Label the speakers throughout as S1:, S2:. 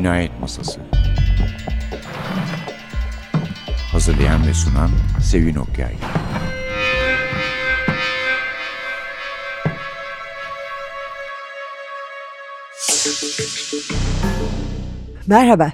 S1: Cinayet Masası Hazırlayan ve sunan Sevin Okyay
S2: Merhaba.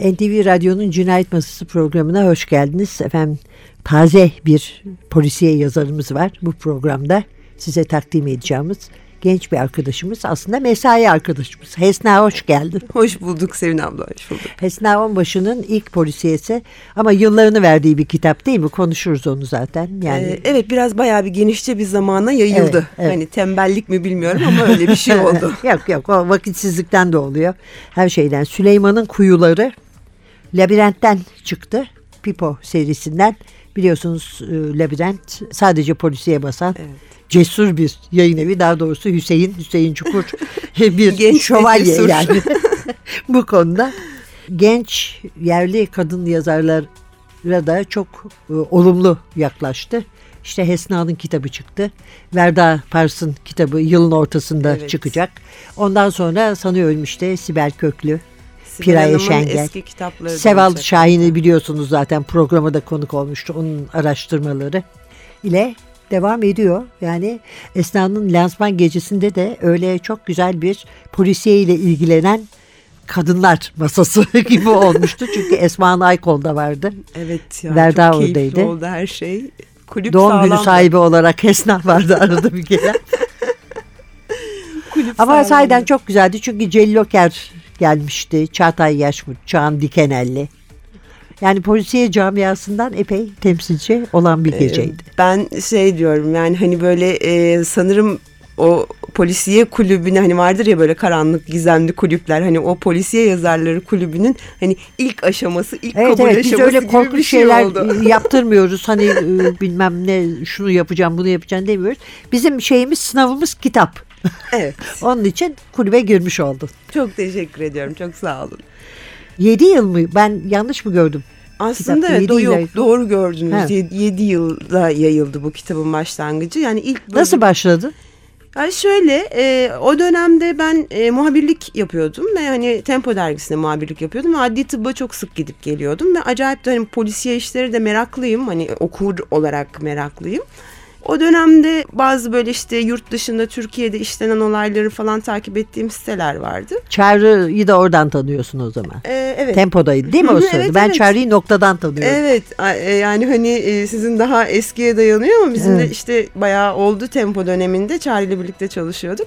S2: NTV Radyo'nun Cinayet Masası programına hoş geldiniz. Efendim taze bir polisiye yazarımız var bu programda. Size takdim edeceğimiz genç bir arkadaşımız aslında mesai arkadaşımız. Hesna hoş geldin.
S3: Hoş bulduk Sevin abla hoş bulduk.
S2: Hesna Onbaşı'nın ilk polisiyesi ama yıllarını verdiği bir kitap değil mi? Konuşuruz onu zaten. Yani
S3: Ee, evet biraz bayağı bir genişçe bir zamana yayıldı.
S2: Evet, evet.
S3: Hani tembellik mi bilmiyorum ama öyle bir şey oldu.
S2: yok yok o vakitsizlikten de oluyor. Her şeyden. Süleyman'ın Kuyuları Labirentten çıktı. Pipo serisinden. Biliyorsunuz e, Labirent sadece polisiye basan
S3: Evet.
S2: Cesur bir yayın evi. Daha doğrusu Hüseyin, Hüseyin Çukur bir
S3: Genç
S2: şövalye
S3: cesur.
S2: yani bu konuda. Genç yerli kadın yazarlara da çok e, olumlu yaklaştı. İşte Hesna'nın kitabı çıktı. Verda Pars'ın kitabı yılın ortasında
S3: Evet.
S2: çıkacak. Ondan sonra sanıyorum işte Sibel Köklü,
S3: Sibel
S2: Piraye Şengel, Seval. Şahin'i biliyorsunuz zaten programa da konuk olmuştu. Onun araştırmaları ile devam ediyor. Yani Esna'nın lansman gecesinde de öyle çok güzel bir polisiye ile ilgilenen kadınlar masası gibi olmuştu. Çünkü Esma Aykol da vardı.
S3: Evet ya
S2: Verda
S3: çok
S2: oradaydı.
S3: oldu her şey. Kulüp
S2: Doğum günü
S3: sağlamdı.
S2: sahibi olarak Esna vardı arada bir gelen.
S3: Kulüp
S2: Ama
S3: sağlamdı.
S2: sahiden çok güzeldi. Çünkü Celloker gelmişti. Çağatay Yaşmut, Çağan Dikenelli. Yani polisiye camiasından epey temsilci olan bir
S3: Ee,
S2: geceydi.
S3: Ben şey diyorum yani hani böyle e, sanırım o polisiye kulübüne hani vardır ya böyle karanlık gizemli kulüpler hani o polisiye yazarları kulübünün hani ilk aşaması ilk
S2: Evet
S3: kabul
S2: evet biz
S3: aşaması
S2: öyle
S3: gibi
S2: korkunç
S3: bir şey
S2: şeyler
S3: oldu.
S2: yaptırmıyoruz. Hani e, bilmem ne şunu yapacağım bunu yapacağım demiyoruz. Bizim şeyimiz sınavımız kitap.
S3: Evet
S2: Onun için kulübe girmiş oldun.
S3: çok teşekkür ediyorum çok sağ olun.
S2: 7 yıl mı? Ben yanlış mı gördüm?
S3: Aslında evet
S2: yedi
S3: o
S2: yıl-
S3: yok doğru gördünüz.
S2: Evet.
S3: 7 yılda yayıldı bu kitabın başlangıcı. Yani ilk bölüm-
S2: Nasıl başladı?
S3: Yani şöyle e, o dönemde ben e, muhabirlik yapıyordum ve hani Tempo dergisinde muhabirlik yapıyordum ve adli tıbba çok sık gidip geliyordum ve acayip de hani polisiye işleri de meraklıyım hani okur olarak meraklıyım. O dönemde bazı böyle işte yurt dışında Türkiye'de işlenen olayları falan takip ettiğim siteler vardı.
S2: Çağrı'yı da oradan tanıyorsun o zaman.
S3: E, evet.
S2: Tempodaydı değil mi o sırada?
S3: evet,
S2: ben
S3: evet.
S2: Çağrı'yı noktadan tanıyorum.
S3: Evet e, yani hani e, sizin daha eskiye dayanıyor ama bizim
S2: Evet.
S3: de işte bayağı oldu tempo döneminde Çağrı ile birlikte çalışıyorduk.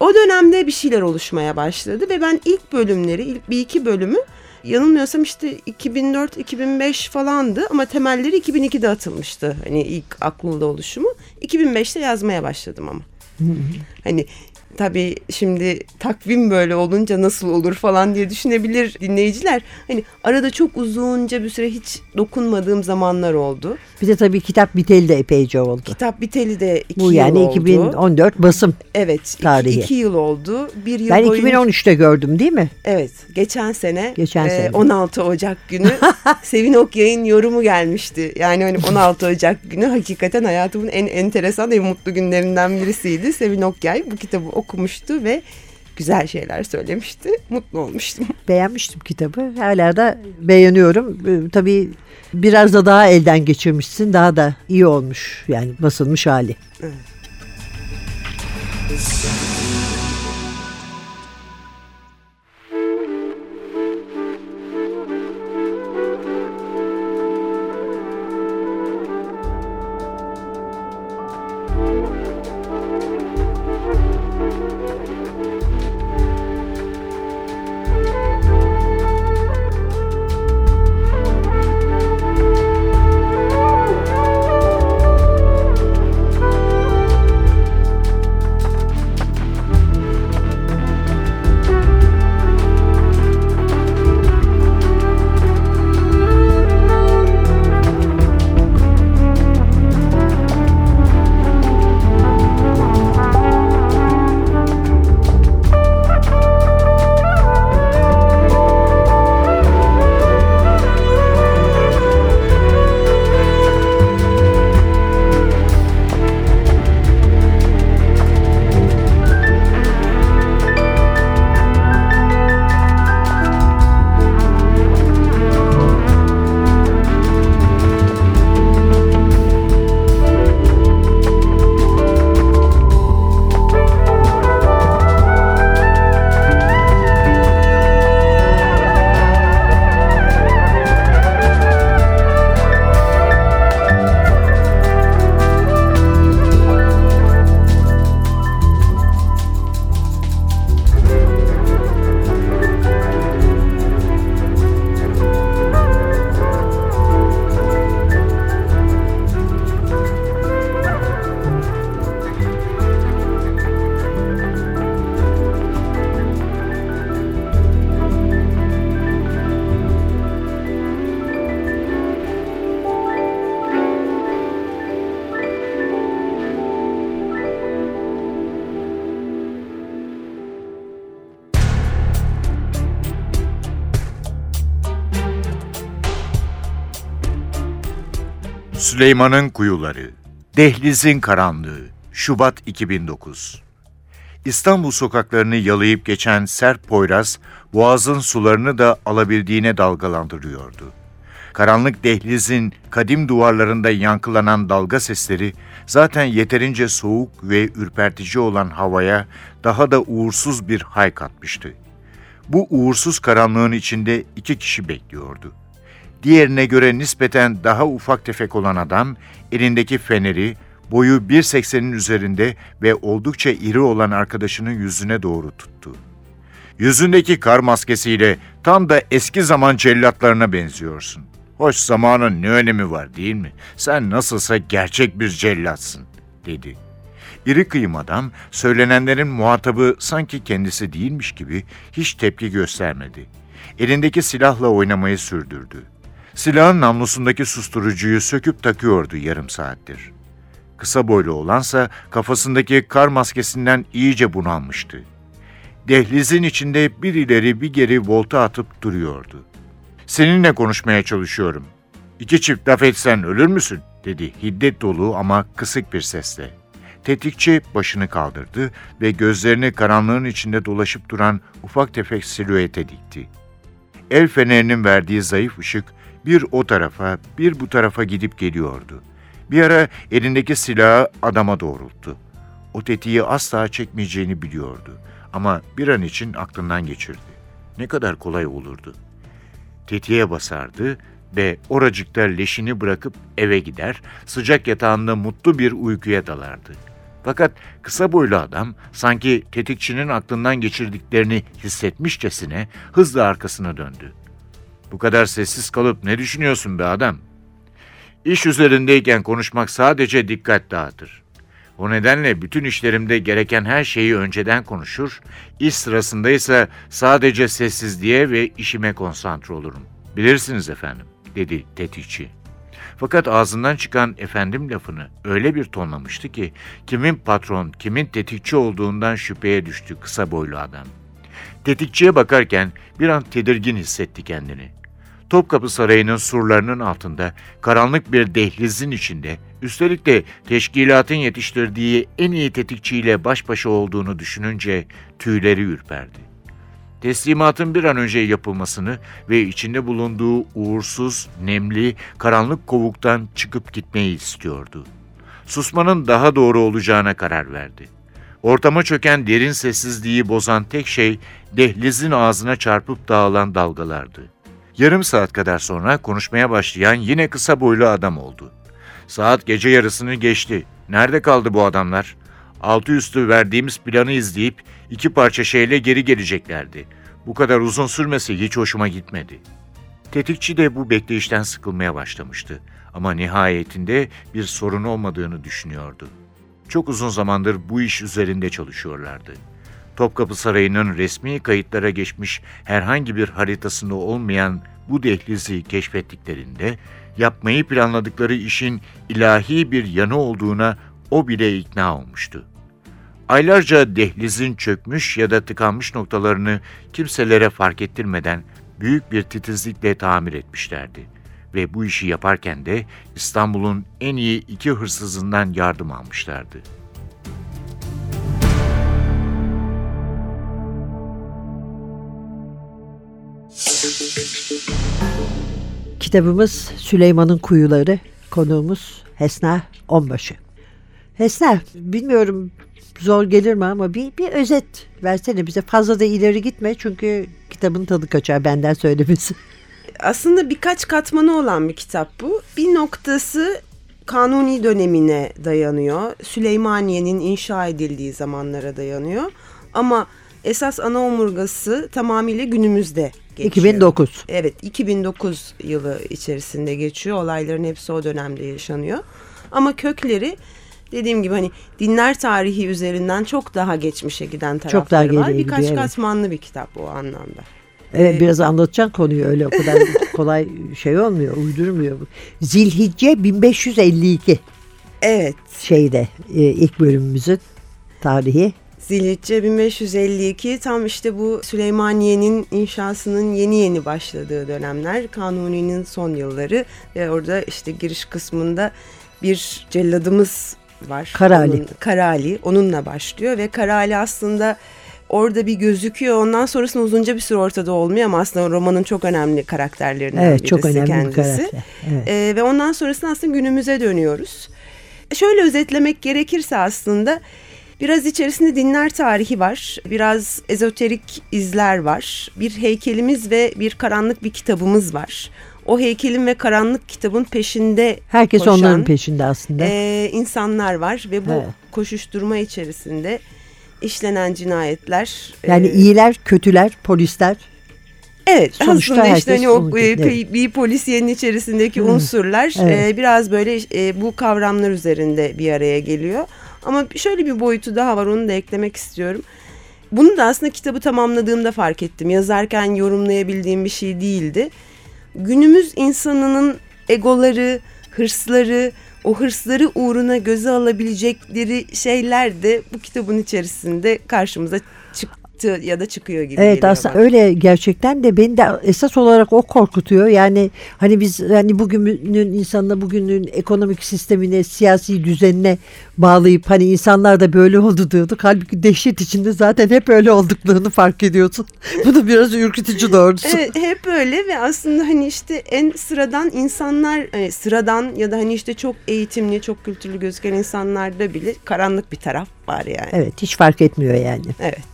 S3: O dönemde bir şeyler oluşmaya başladı ve ben ilk bölümleri ilk bir iki bölümü yanılmıyorsam işte 2004-2005 falandı ama temelleri 2002'de atılmıştı. Hani ilk aklımda oluşumu. 2005'te yazmaya başladım ama. Hani tabii şimdi takvim böyle olunca nasıl olur falan diye düşünebilir dinleyiciler. Hani arada çok uzunca bir süre hiç dokunmadığım zamanlar oldu.
S2: Bir de tabii kitap biteli de epeyce oldu.
S3: Kitap biteli de iki
S2: Bu
S3: yıl
S2: yani
S3: oldu.
S2: 2014 basım.
S3: Evet iki,
S2: tarihi.
S3: iki yıl oldu. Bir yıl
S2: Ben
S3: boyunca.
S2: 2013'te gördüm değil mi?
S3: Evet geçen sene,
S2: Geçen
S3: e,
S2: sene.
S3: 16 Ocak günü Sevin Okyay'ın yorumu gelmişti. Yani hani 16 Ocak günü hakikaten hayatımın en enteresan ve mutlu günlerinden birisiydi. Sevin Okyay bu kitabı okumuştu ve güzel şeyler söylemişti. Mutlu olmuştum.
S2: Beğenmiştim kitabı. Hala da beğeniyorum. Ee, tabii biraz da daha elden geçirmişsin. Daha da iyi olmuş. Yani basılmış hali.
S1: Süleyman'ın Kuyuları Dehlizin Karanlığı Şubat 2009 İstanbul sokaklarını yalayıp geçen sert Poyraz, boğazın sularını da alabildiğine dalgalandırıyordu. Karanlık dehlizin kadim duvarlarında yankılanan dalga sesleri zaten yeterince soğuk ve ürpertici olan havaya daha da uğursuz bir hay katmıştı. Bu uğursuz karanlığın içinde iki kişi bekliyordu. Diğerine göre nispeten daha ufak tefek olan adam elindeki feneri boyu 1.80'in üzerinde ve oldukça iri olan arkadaşının yüzüne doğru tuttu. Yüzündeki kar maskesiyle tam da eski zaman cellatlarına benziyorsun. Hoş zamanın ne önemi var değil mi? Sen nasılsa gerçek bir cellatsın, dedi. İri kıyım adam, söylenenlerin muhatabı sanki kendisi değilmiş gibi hiç tepki göstermedi. Elindeki silahla oynamayı sürdürdü. Silahın namlusundaki susturucuyu söküp takıyordu yarım saattir. Kısa boylu olansa kafasındaki kar maskesinden iyice bunalmıştı. Dehlizin içinde bir ileri bir geri volta atıp duruyordu. Seninle konuşmaya çalışıyorum. İki çift laf etsen ölür müsün? dedi hiddet dolu ama kısık bir sesle. Tetikçi başını kaldırdı ve gözlerini karanlığın içinde dolaşıp duran ufak tefek silüete dikti. El fenerinin verdiği zayıf ışık bir o tarafa bir bu tarafa gidip geliyordu. Bir ara elindeki silahı adama doğrulttu. O tetiği asla çekmeyeceğini biliyordu ama bir an için aklından geçirdi. Ne kadar kolay olurdu. Tetiğe basardı ve oracıkta leşini bırakıp eve gider, sıcak yatağında mutlu bir uykuya dalardı. Fakat kısa boylu adam sanki tetikçinin aklından geçirdiklerini hissetmişçesine hızla arkasına döndü. Bu kadar sessiz kalıp ne düşünüyorsun be adam? İş üzerindeyken konuşmak sadece dikkat dağıtır. O nedenle bütün işlerimde gereken her şeyi önceden konuşur, iş sırasındaysa sadece sessizliğe ve işime konsantre olurum. Bilirsiniz efendim, dedi tetikçi. Fakat ağzından çıkan efendim lafını öyle bir tonlamıştı ki kimin patron, kimin tetikçi olduğundan şüpheye düştü kısa boylu adam. Tetikçiye bakarken bir an tedirgin hissetti kendini. Topkapı Sarayı'nın surlarının altında, karanlık bir dehlizin içinde, üstelik de teşkilatın yetiştirdiği en iyi tetikçiyle baş başa olduğunu düşününce tüyleri ürperdi. Teslimatın bir an önce yapılmasını ve içinde bulunduğu uğursuz, nemli, karanlık kovuktan çıkıp gitmeyi istiyordu. Susmanın daha doğru olacağına karar verdi. Ortama çöken derin sessizliği bozan tek şey dehlizin ağzına çarpıp dağılan dalgalardı. Yarım saat kadar sonra konuşmaya başlayan yine kısa boylu adam oldu. Saat gece yarısını geçti. Nerede kaldı bu adamlar? Altı üstü verdiğimiz planı izleyip iki parça şeyle geri geleceklerdi. Bu kadar uzun sürmesi hiç hoşuma gitmedi. Tetikçi de bu bekleyişten sıkılmaya başlamıştı. Ama nihayetinde bir sorun olmadığını düşünüyordu. Çok uzun zamandır bu iş üzerinde çalışıyorlardı. Topkapı Sarayı'nın resmi kayıtlara geçmiş herhangi bir haritasında olmayan bu dehlizi keşfettiklerinde yapmayı planladıkları işin ilahi bir yanı olduğuna o bile ikna olmuştu. Aylarca dehlizin çökmüş ya da tıkanmış noktalarını kimselere fark ettirmeden büyük bir titizlikle tamir etmişlerdi. Ve bu işi yaparken de İstanbul'un en iyi iki hırsızından yardım almışlardı.
S2: Kitabımız Süleyman'ın Kuyuları, konuğumuz Hesna Onbaşı. Hesna, bilmiyorum zor gelir mi ama bir, bir özet versene bize. Fazla da ileri gitme çünkü kitabın tadı kaçar benden söylemesi.
S3: Aslında birkaç katmanı olan bir kitap bu. Bir noktası Kanuni dönemine dayanıyor. Süleymaniye'nin inşa edildiği zamanlara dayanıyor. Ama esas ana omurgası tamamıyla günümüzde geçiyor.
S2: 2009.
S3: Evet 2009 yılı içerisinde geçiyor. Olayların hepsi o dönemde yaşanıyor. Ama kökleri dediğim gibi hani dinler tarihi üzerinden çok daha geçmişe giden tarafları
S2: Çok daha
S3: var. Birkaç
S2: gidiyor, evet.
S3: katmanlı bir kitap bu anlamda.
S2: Evet
S3: Ee,
S2: biraz anlatacaksın konuyu öyle o kadar kolay şey olmuyor, uydurmuyor. Zilhicce 1552
S3: Evet.
S2: şeyde e, ilk bölümümüzün tarihi.
S3: Zilhicce 1552 tam işte bu Süleymaniye'nin inşasının yeni yeni başladığı dönemler. Kanuni'nin son yılları ve orada işte giriş kısmında bir celladımız var.
S2: Karali.
S3: Onun, Karali onunla başlıyor ve Karali aslında orada bir gözüküyor. Ondan sonrasında uzunca bir süre ortada olmuyor ama aslında romanın çok önemli karakterlerinden
S2: Evet
S3: birisi
S2: çok önemli
S3: kendisi.
S2: karakter. Evet.
S3: Ee, ve ondan sonrasında aslında günümüze dönüyoruz. Şöyle özetlemek gerekirse aslında biraz içerisinde dinler tarihi var. Biraz ezoterik izler var. Bir heykelimiz ve bir karanlık bir kitabımız var. O heykelin ve karanlık kitabın peşinde
S2: Herkes
S3: koşan,
S2: onların peşinde aslında.
S3: e, insanlar var ve bu
S2: Evet.
S3: koşuşturma içerisinde işlenen cinayetler.
S2: yani
S3: e,
S2: iyiler, kötüler, polisler.
S3: Evet
S2: Sonuçta
S3: aslında işte hani o e, bir, bir polisiyenin içerisindeki
S2: Hı.
S3: unsurlar
S2: Evet.
S3: e, biraz böyle e, bu kavramlar üzerinde bir araya geliyor. Ama şöyle bir boyutu daha var onu da eklemek istiyorum. Bunu da aslında kitabı tamamladığımda fark ettim. Yazarken yorumlayabildiğim bir şey değildi. Günümüz insanının egoları, hırsları, o hırsları uğruna göze alabilecekleri şeyler de bu kitabın içerisinde karşımıza çıktı ya da çıkıyor gibi
S2: Evet aslında
S3: bana.
S2: öyle gerçekten de beni de esas olarak o korkutuyor. Yani hani biz hani bugünün insanına bugünün ekonomik sistemine, siyasi düzenine bağlayıp hani insanlar da böyle oldu diyorduk. Halbuki dehşet içinde zaten hep öyle olduklarını fark ediyorsun. Bu da biraz ürkütücü doğrusu.
S3: Evet, hep öyle ve aslında hani işte en sıradan insanlar hani sıradan ya da hani işte çok eğitimli, çok kültürlü gözüken insanlarda bile karanlık bir taraf var yani.
S2: Evet hiç fark etmiyor yani.
S3: Evet.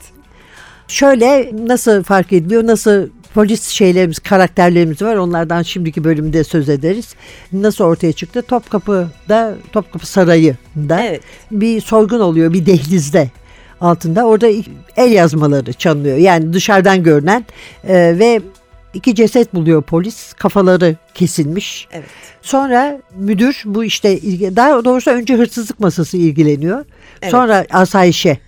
S2: Şöyle nasıl fark ediliyor, nasıl polis şeylerimiz, karakterlerimiz var. Onlardan şimdiki bölümde söz ederiz. Nasıl ortaya çıktı? Topkapı'da, Topkapı Sarayı'nda
S3: Evet.
S2: bir soygun oluyor bir dehlizde altında. Orada el yazmaları çalınıyor. Yani dışarıdan görünen e, ve iki ceset buluyor polis. Kafaları kesilmiş.
S3: Evet.
S2: Sonra müdür bu işte daha doğrusu önce hırsızlık masası ilgileniyor.
S3: Evet.
S2: Sonra asayişe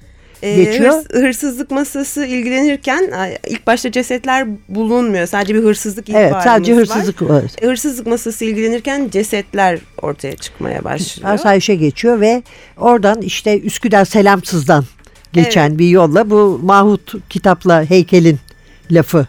S2: Geçiyor.
S3: hırs- hırsızlık masası ilgilenirken ilk başta cesetler bulunmuyor. Sadece bir hırsızlık
S2: Evet
S3: ihbarımız
S2: sadece
S3: var.
S2: hırsızlık var.
S3: E, Hırsızlık masası ilgilenirken cesetler ortaya çıkmaya başlıyor.
S2: Asayişe geçiyor ve oradan işte Üsküdar Selamsız'dan geçen bir yolla bu Mahut kitapla heykelin lafı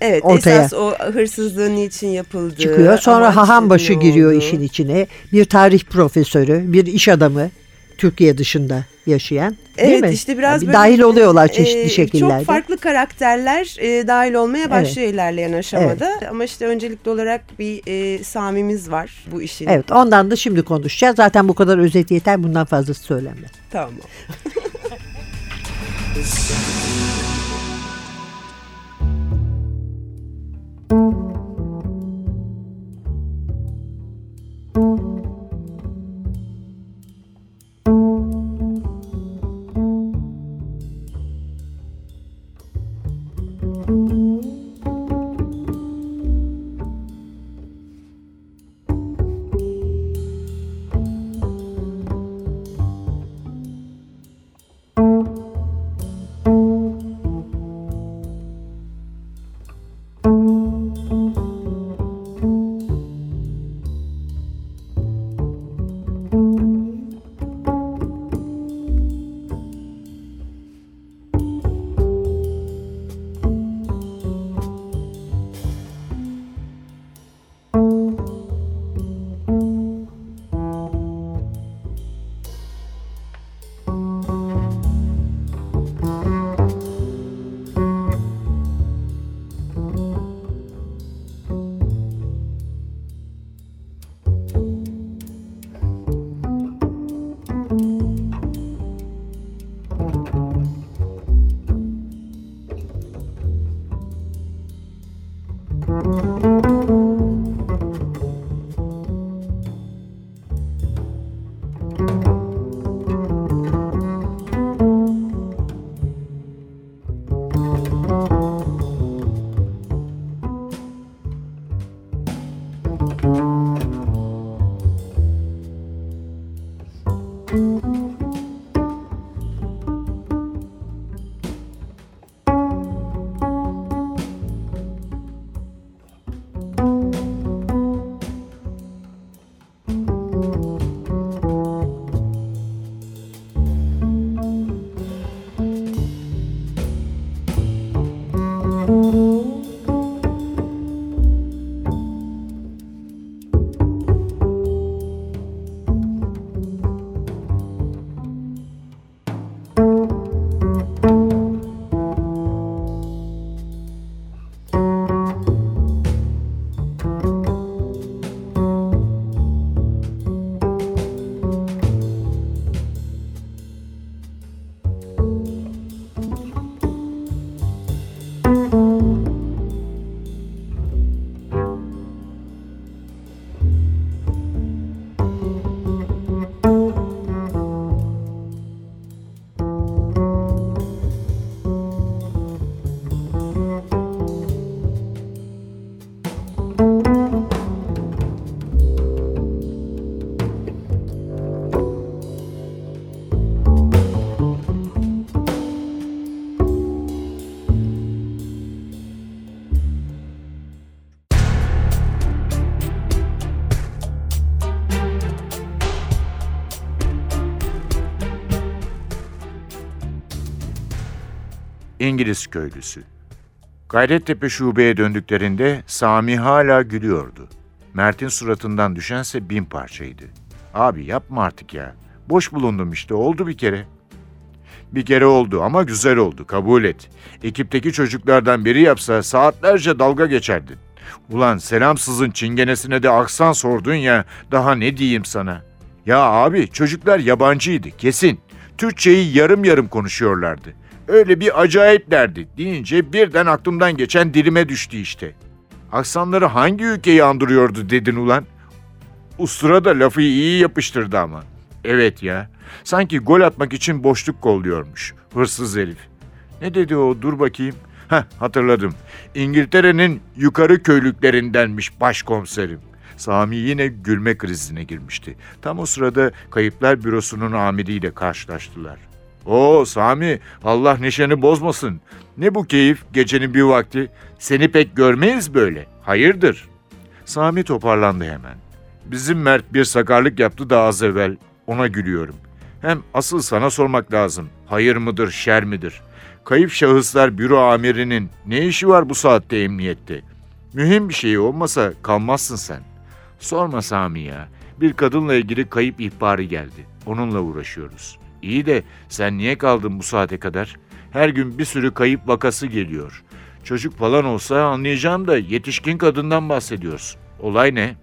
S3: Evet
S2: ortaya
S3: esas o hırsızlığın için yapıldığı.
S2: çıkıyor. Sonra
S3: ne
S2: giriyor işin içine. Bir tarih profesörü, bir iş adamı Türkiye dışında yaşayan değil
S3: Evet
S2: mi?
S3: işte biraz
S2: Yani
S3: böyle,
S2: dahil oluyorlar çeşitli
S3: e,
S2: şekillerde.
S3: Çok farklı karakterler e, dahil olmaya başlıyor ilerleyen aşamada. Ama işte öncelikli olarak bir e, Sami'miz var bu işin.
S2: Evet ondan da şimdi konuşacağız. Zaten bu kadar özet yeter bundan fazlası söylenmez.
S3: Tamam.
S1: İngiliz köylüsü. Gayrettepe şubeye döndüklerinde Sami hala gülüyordu. Mert'in suratından düşense bin parçaydı. Abi yapma artık ya. Boş bulundum işte oldu bir kere. Bir kere oldu ama güzel oldu kabul et. Ekipteki çocuklardan biri yapsa saatlerce dalga geçerdin. Ulan selamsızın çingenesine de aksan sordun ya daha ne diyeyim sana. Ya abi çocuklar yabancıydı kesin. Türkçeyi yarım yarım konuşuyorlardı. Öyle bir acayiplerdi deyince birden aklımdan geçen dilime düştü işte. Aksanları hangi ülkeyi andırıyordu dedin ulan? Ustura da lafı iyi yapıştırdı ama. Evet ya. Sanki gol atmak için boşluk kolluyormuş. Hırsız herif. Ne dedi o dur bakayım. Heh hatırladım. İngiltere'nin yukarı köylüklerindenmiş başkomiserim. Sami yine gülme krizine girmişti. Tam o sırada Kayıplar Bürosu'nun amiriyle karşılaştılar. Oo Sami Allah neşeni bozmasın. Ne bu keyif gecenin bir vakti? Seni pek görmeyiz böyle. Hayırdır? Sami toparlandı hemen. Bizim Mert bir sakarlık yaptı da az evvel. Ona gülüyorum. Hem asıl sana sormak lazım. Hayır mıdır, şer midir? Kayıp şahıslar büro amirinin ne işi var bu saatte emniyette? Mühim bir şey olmasa kalmazsın sen. Sorma Sami ya. Bir kadınla ilgili kayıp ihbarı geldi. Onunla uğraşıyoruz. İyi de sen niye kaldın bu saate kadar? Her gün bir sürü kayıp vakası geliyor. Çocuk falan olsa anlayacağım da yetişkin kadından bahsediyorsun. Olay ne?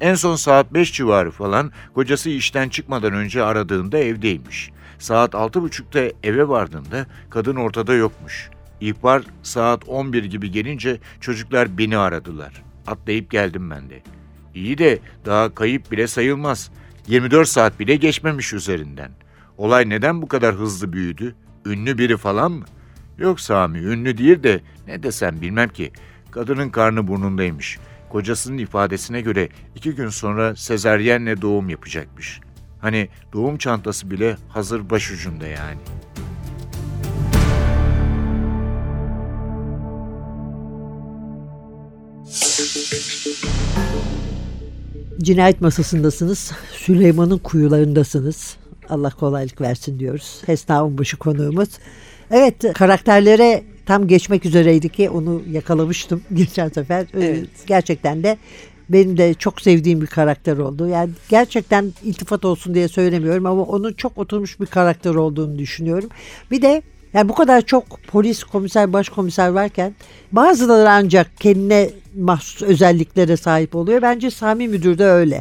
S1: En son saat 5 civarı falan kocası işten çıkmadan önce aradığında evdeymiş. Saat altı buçukta eve vardığında kadın ortada yokmuş. İhbar saat 11 gibi gelince çocuklar beni aradılar. Atlayıp geldim ben de. İyi de daha kayıp bile sayılmaz. 24 saat bile geçmemiş üzerinden. Olay neden bu kadar hızlı büyüdü? Ünlü biri falan mı? Yok Sami, ünlü değil de ne desem bilmem ki. Kadının karnı burnundaymış. Kocasının ifadesine göre iki gün sonra sezeryenle doğum yapacakmış. Hani doğum çantası bile hazır başucunda yani.
S2: Cinayet masasındasınız. Süleyman'ın kuyularındasınız. Allah kolaylık versin diyoruz. Hesna Onbaşı konuğumuz. Evet karakterlere tam geçmek üzereydi ki onu yakalamıştım geçen sefer. Ee,
S3: Evet.
S2: Gerçekten de benim de çok sevdiğim bir karakter oldu. Yani gerçekten iltifat olsun diye söylemiyorum ama onun çok oturmuş bir karakter olduğunu düşünüyorum. Bir de yani bu kadar çok polis, komiser, başkomiser varken bazıları ancak kendine mahsus özelliklere sahip oluyor. Bence Sami Müdür de öyle.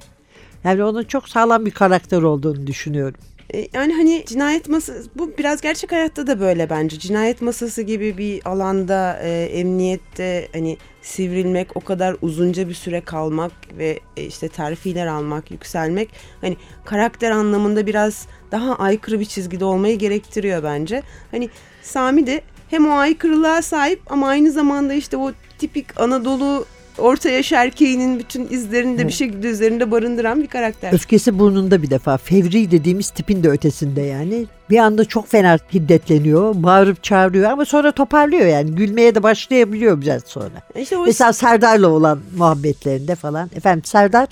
S2: Yani onun çok sağlam bir karakter olduğunu düşünüyorum.
S3: E, Yani hani cinayet masası bu biraz gerçek hayatta da böyle bence. Cinayet masası gibi bir alanda e, emniyette hani sivrilmek, o kadar uzunca bir süre kalmak ve e, işte terfiler almak, yükselmek hani karakter anlamında biraz daha aykırı bir çizgide olmayı gerektiriyor bence. Hani Sami de hem o aykırılığa sahip ama aynı zamanda işte o tipik Anadolu orta yaş erkeğinin bütün izlerini de bir şekilde üzerinde barındıran bir karakter.
S2: Öfkesi burnunda bir defa. Fevri dediğimiz tipin de ötesinde yani. Bir anda çok fena hiddetleniyor. Bağırıp çağırıyor ama sonra toparlıyor yani. Gülmeye de başlayabiliyor biraz sonra.
S3: İşte o
S2: Mesela Serdar'la olan muhabbetlerinde falan. Efendim Serdar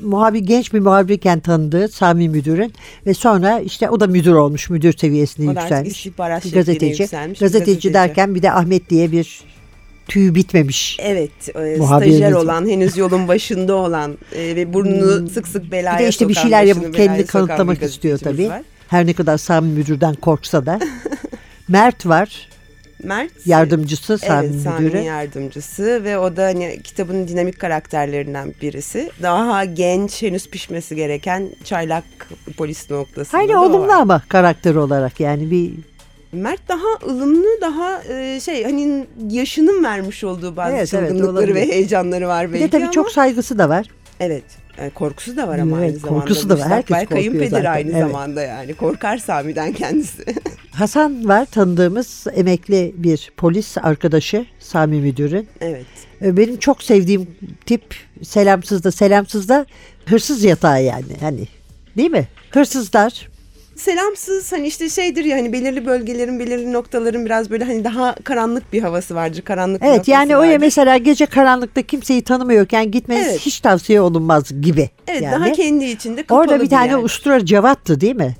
S2: muhabir genç bir muhabirken tanıdığı Sami Müdür'ün ve sonra işte o da müdür olmuş. Müdür seviyesine
S3: O
S2: yükselmiş. gazeteci.
S3: yükselmiş
S2: Gazeteci
S3: gazeteci.
S2: derken bir de Ahmet diye bir tüyü bitmemiş.
S3: Evet, e, stajyer olan, henüz yolun başında olan e, ve burnunu sık sık belaya
S2: Bir de işte bir şeyler yapıp kendini kanıtlamak istiyor tabii.
S3: var.
S2: Her ne kadar Sami Müdür'den korksa da. Mert var.
S3: Mert.
S2: Yardımcısı Sami
S3: Evet, Sami'nin
S2: Müdürü.
S3: yardımcısı ve o da hani kitabın dinamik karakterlerinden birisi. Daha genç, henüz pişmesi gereken çaylak polis noktasında o
S2: olumlu
S3: var.
S2: ama karakter olarak yani bir
S3: Mert daha ılımlı, daha e, şey hani yaşının vermiş olduğu bazı
S2: Evet, evet,
S3: çılgınlıkları ve
S2: olabilir.
S3: heyecanları var
S2: bir
S3: belki
S2: de tabii
S3: ama
S2: çok saygısı da var.
S3: evet e, korkusu da var ama
S2: Evet,
S3: aynı zamanda.
S2: korkusu da var. Herkes korkuyor
S3: kayınpederi
S2: zaten,
S3: aynı
S2: evet.
S3: zamanda yani. Korkar Sami'den kendisi.
S2: Hasan var tanıdığımız emekli bir polis arkadaşı Sami Müdür'ün.
S3: evet.
S2: E, Benim çok sevdiğim tip selamsız da selamsız da hırsız yatağı yani. Hani değil mi? Hırsızlar
S3: Selamsız hani işte şeydir ya hani belirli bölgelerin belirli noktaların biraz böyle hani daha karanlık bir havası vardır. Karanlık bir
S2: Evet
S3: noktası
S2: yani
S3: vardır.
S2: mesela gece karanlıkta kimseyi tanımıyorken gitmeniz
S3: Evet.
S2: hiç tavsiye olunmaz gibi.
S3: Evet
S2: yani.
S3: daha kendi içinde kapalı
S2: Orada bir tane
S3: yer.
S2: ustura Cevat'tı değil mi?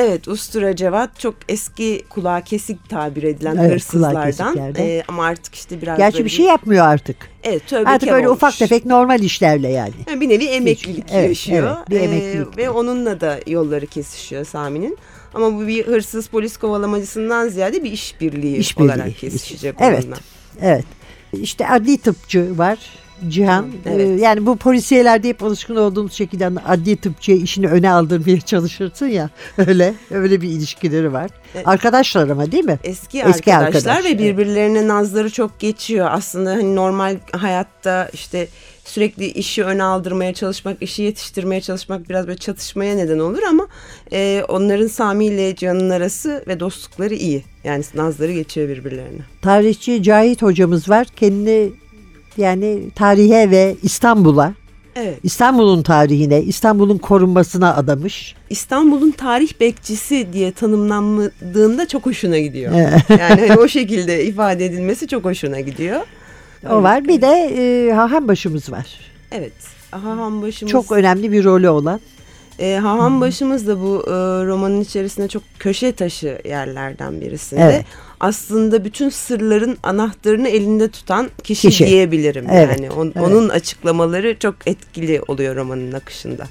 S3: Evet Ustura Cevat çok eski kulağı kesik tabir edilen
S2: Evet,
S3: hırsızlardan. Ee, ama artık işte biraz
S2: Gerçi
S3: böyle
S2: bir şey yapmıyor artık.
S3: Evet tövbe
S2: Artık öyle ufak tefek normal işlerle yani.
S3: Yani bir nevi emeklilik
S2: Evet,
S3: yaşıyor.
S2: evet, bir
S3: Ee,
S2: emeklilik.
S3: ve onunla da yolları kesişiyor Sami'nin. Ama bu bir hırsız polis kovalamacısından ziyade bir işbirliği
S2: İşbirliği.
S3: olarak kesişecek
S2: Evet.
S3: onunla.
S2: Evet. İşte adli tıpçı var. Cihan.
S3: Evet.
S2: Ee, yani bu polisiyelerde hep alışkın olduğumuz şekilde hani adli tıpçıya işini öne aldırmaya çalışırsın ya. Öyle. Öyle bir ilişkileri var.
S3: Evet.
S2: Arkadaşlar ama değil mi?
S3: Eski,
S2: Eski
S3: arkadaşlar
S2: arkadaş,
S3: ve
S2: evet.
S3: birbirlerine nazları çok geçiyor. Aslında hani normal hayatta işte sürekli işi öne aldırmaya çalışmak, işi yetiştirmeye çalışmak biraz böyle çatışmaya neden olur ama e, onların Sami ile Cihan'ın arası ve dostlukları iyi. Yani nazları geçiyor birbirlerine.
S2: Tarihçi Cahit hocamız var. Kendini yani tarihe ve İstanbul'a,
S3: Evet.
S2: İstanbul'un tarihine, İstanbul'un korunmasına adamış.
S3: İstanbul'un tarih bekçisi diye tanımlandığında çok hoşuna gidiyor.
S2: Evet.
S3: yani hani o şekilde ifade edilmesi çok hoşuna gidiyor.
S2: O var. Bir de e, Hahan başımız var.
S3: Evet. Haham başımız
S2: Çok önemli bir rolü olan.
S3: E, Haham başımız da bu e, romanın içerisinde çok köşe taşı yerlerden birisinde.
S2: Evet.
S3: Aslında bütün sırların anahtarını elinde tutan kişi,
S2: Kişi.
S3: diyebilirim.
S2: Evet,
S3: Yani On-
S2: evet.
S3: onun açıklamaları çok etkili oluyor romanın akışında.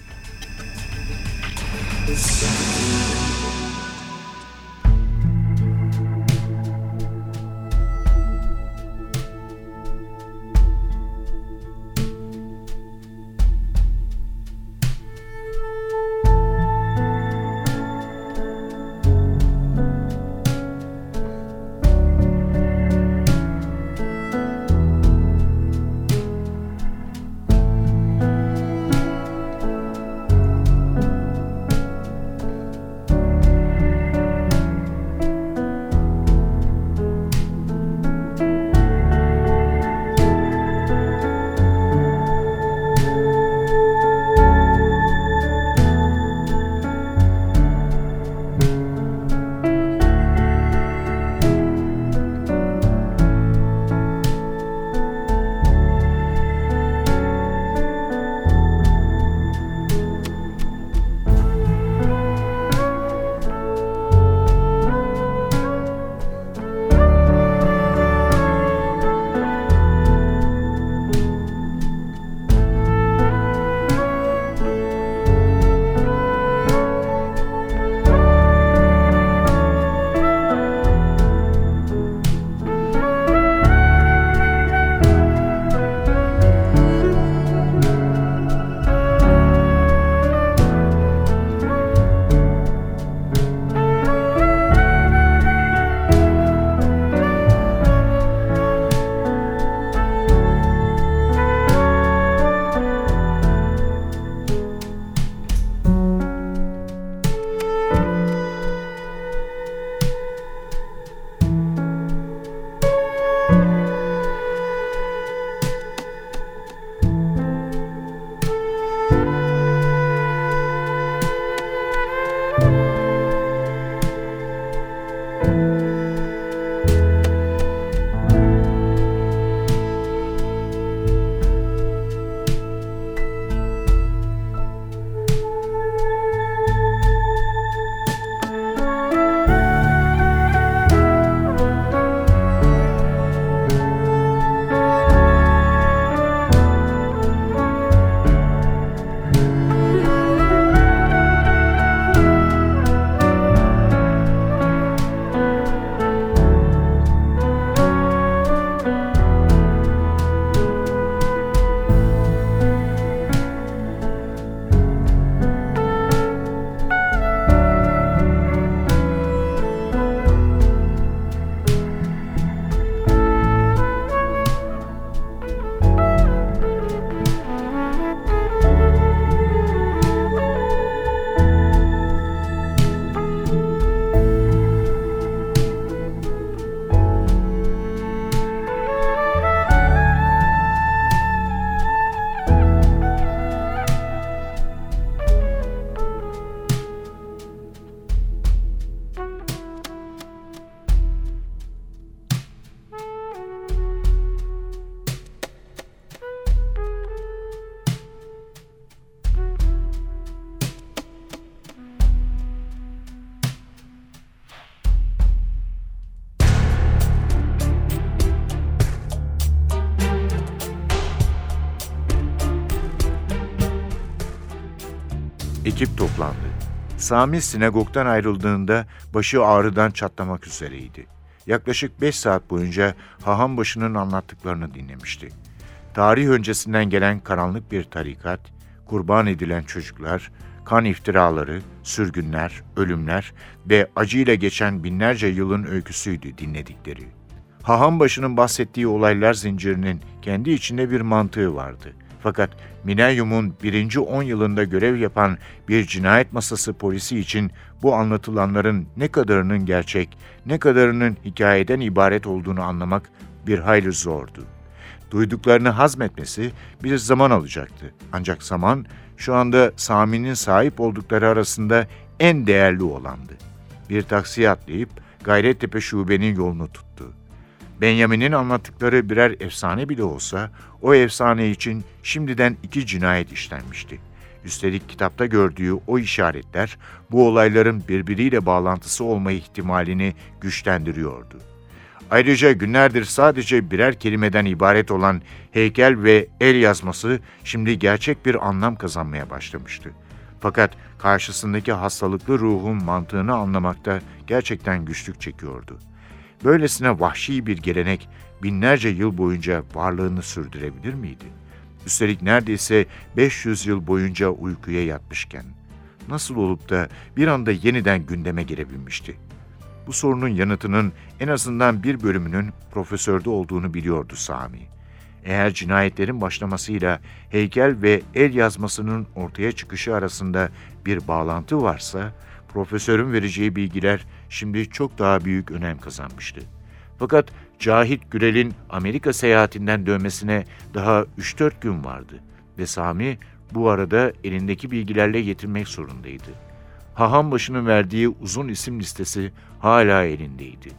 S1: Ekip toplandı. Sami sinagogdan ayrıldığında başı ağrıdan çatlamak üzereydi. Yaklaşık 5 saat boyunca haham başının anlattıklarını dinlemişti. Tarih öncesinden gelen karanlık bir tarikat, kurban edilen çocuklar, kan iftiraları, sürgünler, ölümler ve acıyla geçen binlerce yılın öyküsüydü dinledikleri. Haham başının bahsettiği olaylar zincirinin kendi içinde bir mantığı vardı. Fakat Mineryum'un birinci 10 yılında görev yapan bir cinayet masası polisi için bu anlatılanların ne kadarının gerçek, ne kadarının hikayeden ibaret olduğunu anlamak bir hayli zordu. Duyduklarını hazmetmesi bir zaman alacaktı. Ancak zaman şu anda Sami'nin sahip oldukları arasında en değerli olandı. Bir taksiye atlayıp Gayrettepe şubenin yolunu tuttu. Benjamin'in anlattıkları birer efsane bile olsa o efsane için şimdiden iki cinayet işlenmişti. Üstelik kitapta gördüğü o işaretler bu olayların birbiriyle bağlantısı olma ihtimalini güçlendiriyordu. Ayrıca günlerdir sadece birer kelimeden ibaret olan heykel ve el yazması şimdi gerçek bir anlam kazanmaya başlamıştı. Fakat karşısındaki hastalıklı ruhun mantığını anlamakta gerçekten güçlük çekiyordu. Böylesine vahşi bir gelenek binlerce yıl boyunca varlığını sürdürebilir miydi? Üstelik neredeyse 500 yıl boyunca uykuya yatmışken nasıl olup da bir anda yeniden gündeme gelebilmişti? Bu sorunun yanıtının en azından bir bölümünün profesörde olduğunu biliyordu Sami. Eğer cinayetlerin başlamasıyla heykel ve el yazmasının ortaya çıkışı arasında bir bağlantı varsa, profesörün vereceği bilgiler şimdi çok daha büyük önem kazanmıştı. Fakat Cahit Gürel'in Amerika seyahatinden dönmesine daha 3-4 gün vardı ve Sami bu arada elindeki bilgilerle yetinmek zorundaydı. Haham başının verdiği uzun isim listesi hala elindeydi.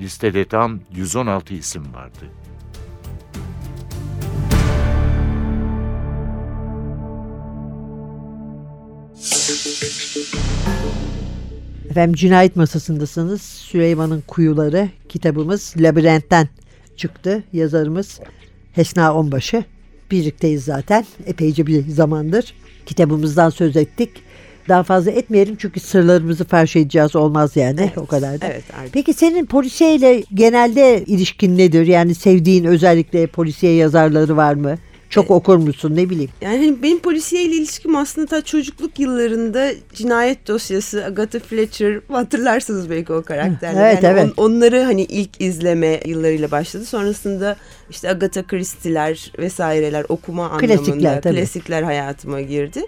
S1: Listede tam 116 isim vardı.
S2: Efendim cinayet masasındasınız. Süleyman'ın Kuyuları kitabımız Labirent'ten çıktı. Yazarımız Hesna Onbaşı. Birlikteyiz zaten epeyce bir zamandır. Kitabımızdan söz ettik. Daha fazla etmeyelim çünkü sırlarımızı farş edeceğiz olmaz yani
S3: Evet,
S2: o kadar da.
S3: evet.
S2: Peki senin polisiyeyle genelde ilişkin nedir? Yani sevdiğin özellikle polisiye yazarları var mı? Çok okur musun ne bileyim.
S3: Yani hani benim polisiye ile ilişkim aslında ta çocukluk yıllarında cinayet dosyası Agatha Fletcher hatırlarsınız belki o karakterleri.
S2: Evet,
S3: yani
S2: evet.
S3: on- onları hani ilk izleme yıllarıyla başladı. Sonrasında işte Agatha Christie'ler vesaireler okuma
S2: Klasikler,
S3: anlamında
S2: tabii.
S3: klasikler hayatıma girdi.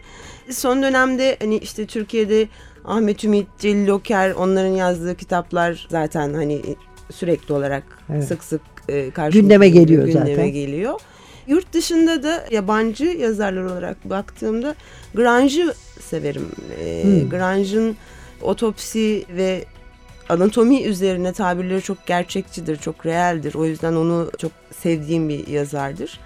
S3: Son dönemde hani işte Türkiye'de Ahmet Ümit, Celil Oker onların yazdığı kitaplar zaten hani sürekli olarak
S2: Evet.
S3: sık sık e, karşımıza
S2: Gündeme geliyor
S3: gündeme
S2: zaten.
S3: geliyor. Yurt dışında da yabancı yazarlar olarak baktığımda Grange'ı severim. Ee,
S2: Hmm.
S3: Grange'ın otopsi ve anatomi üzerine tabirleri çok gerçekçidir, çok realdir. O yüzden onu çok sevdiğim bir yazardır.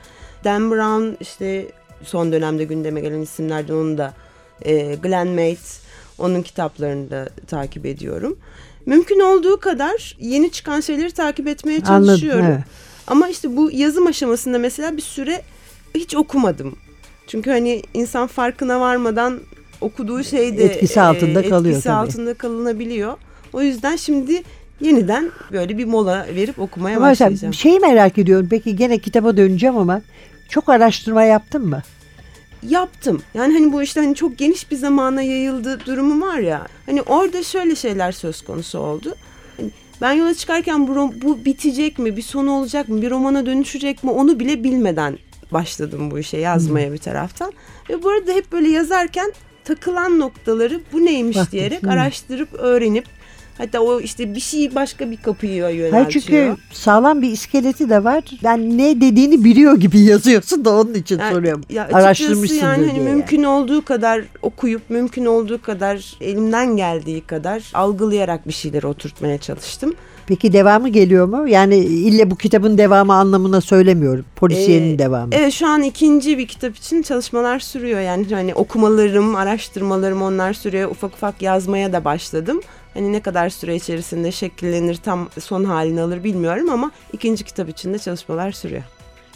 S3: Dan Brown işte son dönemde gündeme gelen isimlerden onu da e, Glenn Mates onun çalışmalarını da takip ediyorum. Mümkün olduğu kadar yeni çıkan şeyleri takip etmeye
S2: Anladım.
S3: çalışıyorum.
S2: Evet.
S3: Ama işte bu yazım aşamasında mesela bir süre hiç okumadım. Çünkü hani insan farkına varmadan okuduğu şey de
S2: Etkisi altında kalıyor
S3: etkisi
S2: tabii.
S3: altında kalınabiliyor. O yüzden şimdi yeniden böyle bir mola verip okumaya
S2: Ama
S3: başlayacağım.
S2: şeyi merak ediyorum. Peki gene kitaba döneceğim ama çok araştırma yaptın mı?
S3: Yaptım. Yani hani bu işte hani çok geniş bir zamana yayıldı durumu var ya. Hani orada şöyle şeyler söz konusu oldu. Ben yola çıkarken bu, bu bitecek mi, bir sonu olacak mı, bir romana dönüşecek mi onu bile bilmeden başladım bu işe yazmaya bir taraftan. Ve bu arada hep böyle yazarken takılan noktaları bu neymiş diyerek
S2: hı.
S3: araştırıp öğrenip hatta o işte bir şey başka bir kapıya yöneltiyor.
S2: Hayır çünkü sağlam bir iskeleti de var. Ben ne dediğini biliyor gibi yazıyorsun da onun için
S3: Yani-
S2: soruyorum.
S3: Ya açıkçası
S2: Araştırmışsındır
S3: yani hani
S2: diye.
S3: mümkün olduğu kadar okuyup mümkün olduğu kadar elimden geldiği kadar algılayarak bir şeyleri oturtmaya çalıştım.
S2: Peki devamı geliyor mu? Yani ille bu kitabın devamı anlamına söylemiyorum. Polisiyenin
S3: Ee,
S2: devamı.
S3: Evet şu an ikinci bir kitap için çalışmalar sürüyor. Yani hani okumalarım, araştırmalarım onlar sürüyor. Ufak ufak yazmaya da başladım. Hani ne kadar süre içerisinde şekillenir tam son halini alır bilmiyorum ama ikinci kitap için de çalışmalar sürüyor.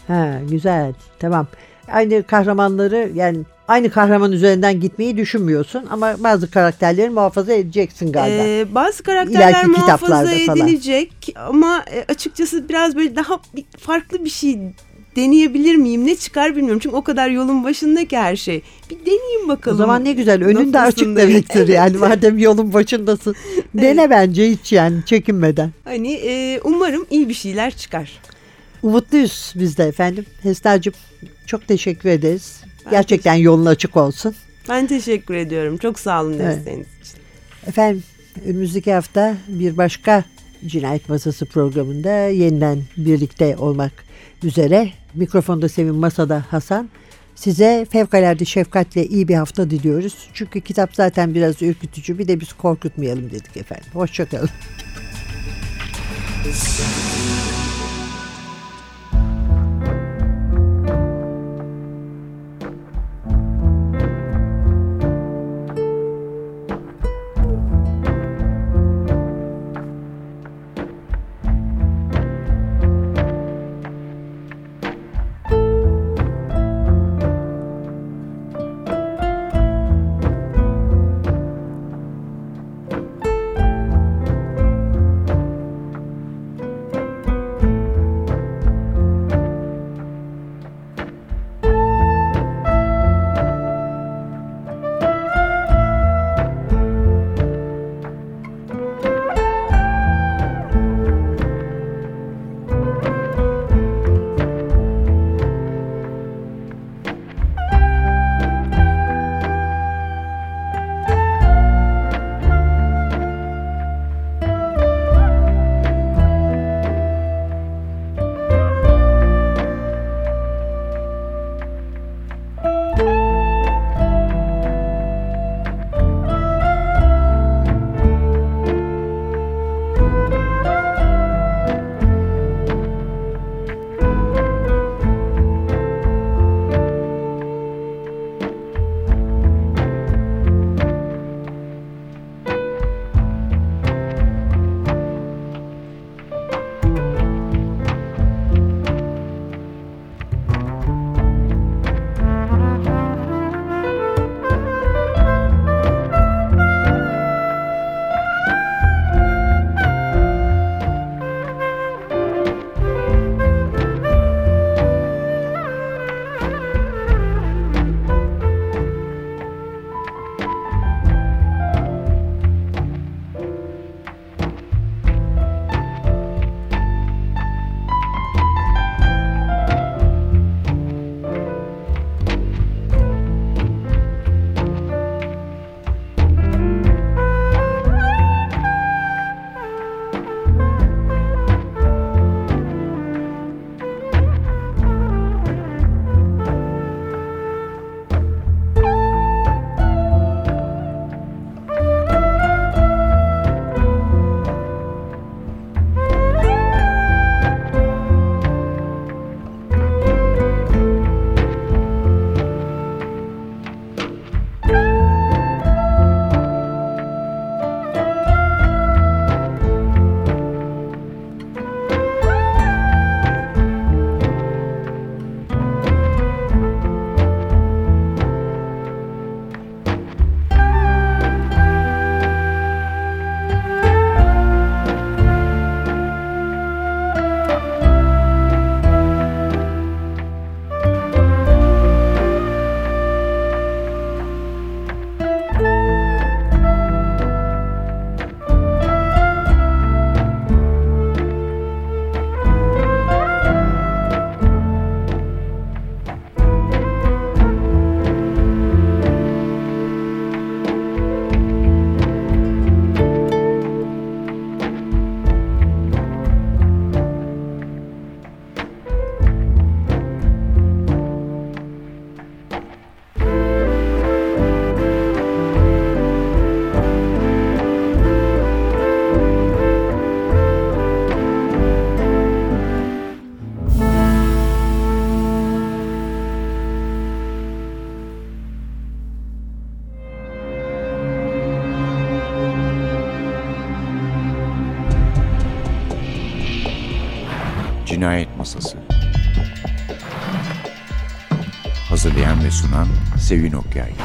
S2: Ha, güzel. Tamam. Aynı kahramanları yani aynı kahraman üzerinden gitmeyi düşünmüyorsun ama bazı karakterleri muhafaza edeceksin galiba.
S3: Ee, bazı karakterler
S2: İleriki
S3: muhafaza
S2: kitaplarda falan.
S3: edilecek ama e, açıkçası biraz böyle daha farklı bir şey deneyebilir miyim? Ne çıkar bilmiyorum. Çünkü o kadar yolun başında ki her şey. Bir deneyeyim
S2: o
S3: bakalım.
S2: zaman ne güzel önün de açık demektir yani madem yolun başındasın. Dene bence hiç yani çekinmeden.
S3: Hani e, umarım iyi bir şeyler çıkar.
S2: Umutluyuz biz de efendim. Hesna'cığım çok teşekkür ederiz.
S3: Ben
S2: Gerçekten yolun açık olsun.
S3: Ben teşekkür ediyorum. Çok sağ olun
S2: Evet.
S3: desteğiniz için.
S2: Efendim önümüzdeki hafta bir başka Cinayet Masası programında yeniden birlikte olmak üzere. Mikrofonda Sevin Masada Hasan. Size fevkalade şefkatle iyi bir hafta diliyoruz. Çünkü kitap zaten biraz ürkütücü. Bir de biz korkutmayalım dedik efendim. Hoşçakalın.
S1: Hazırlayan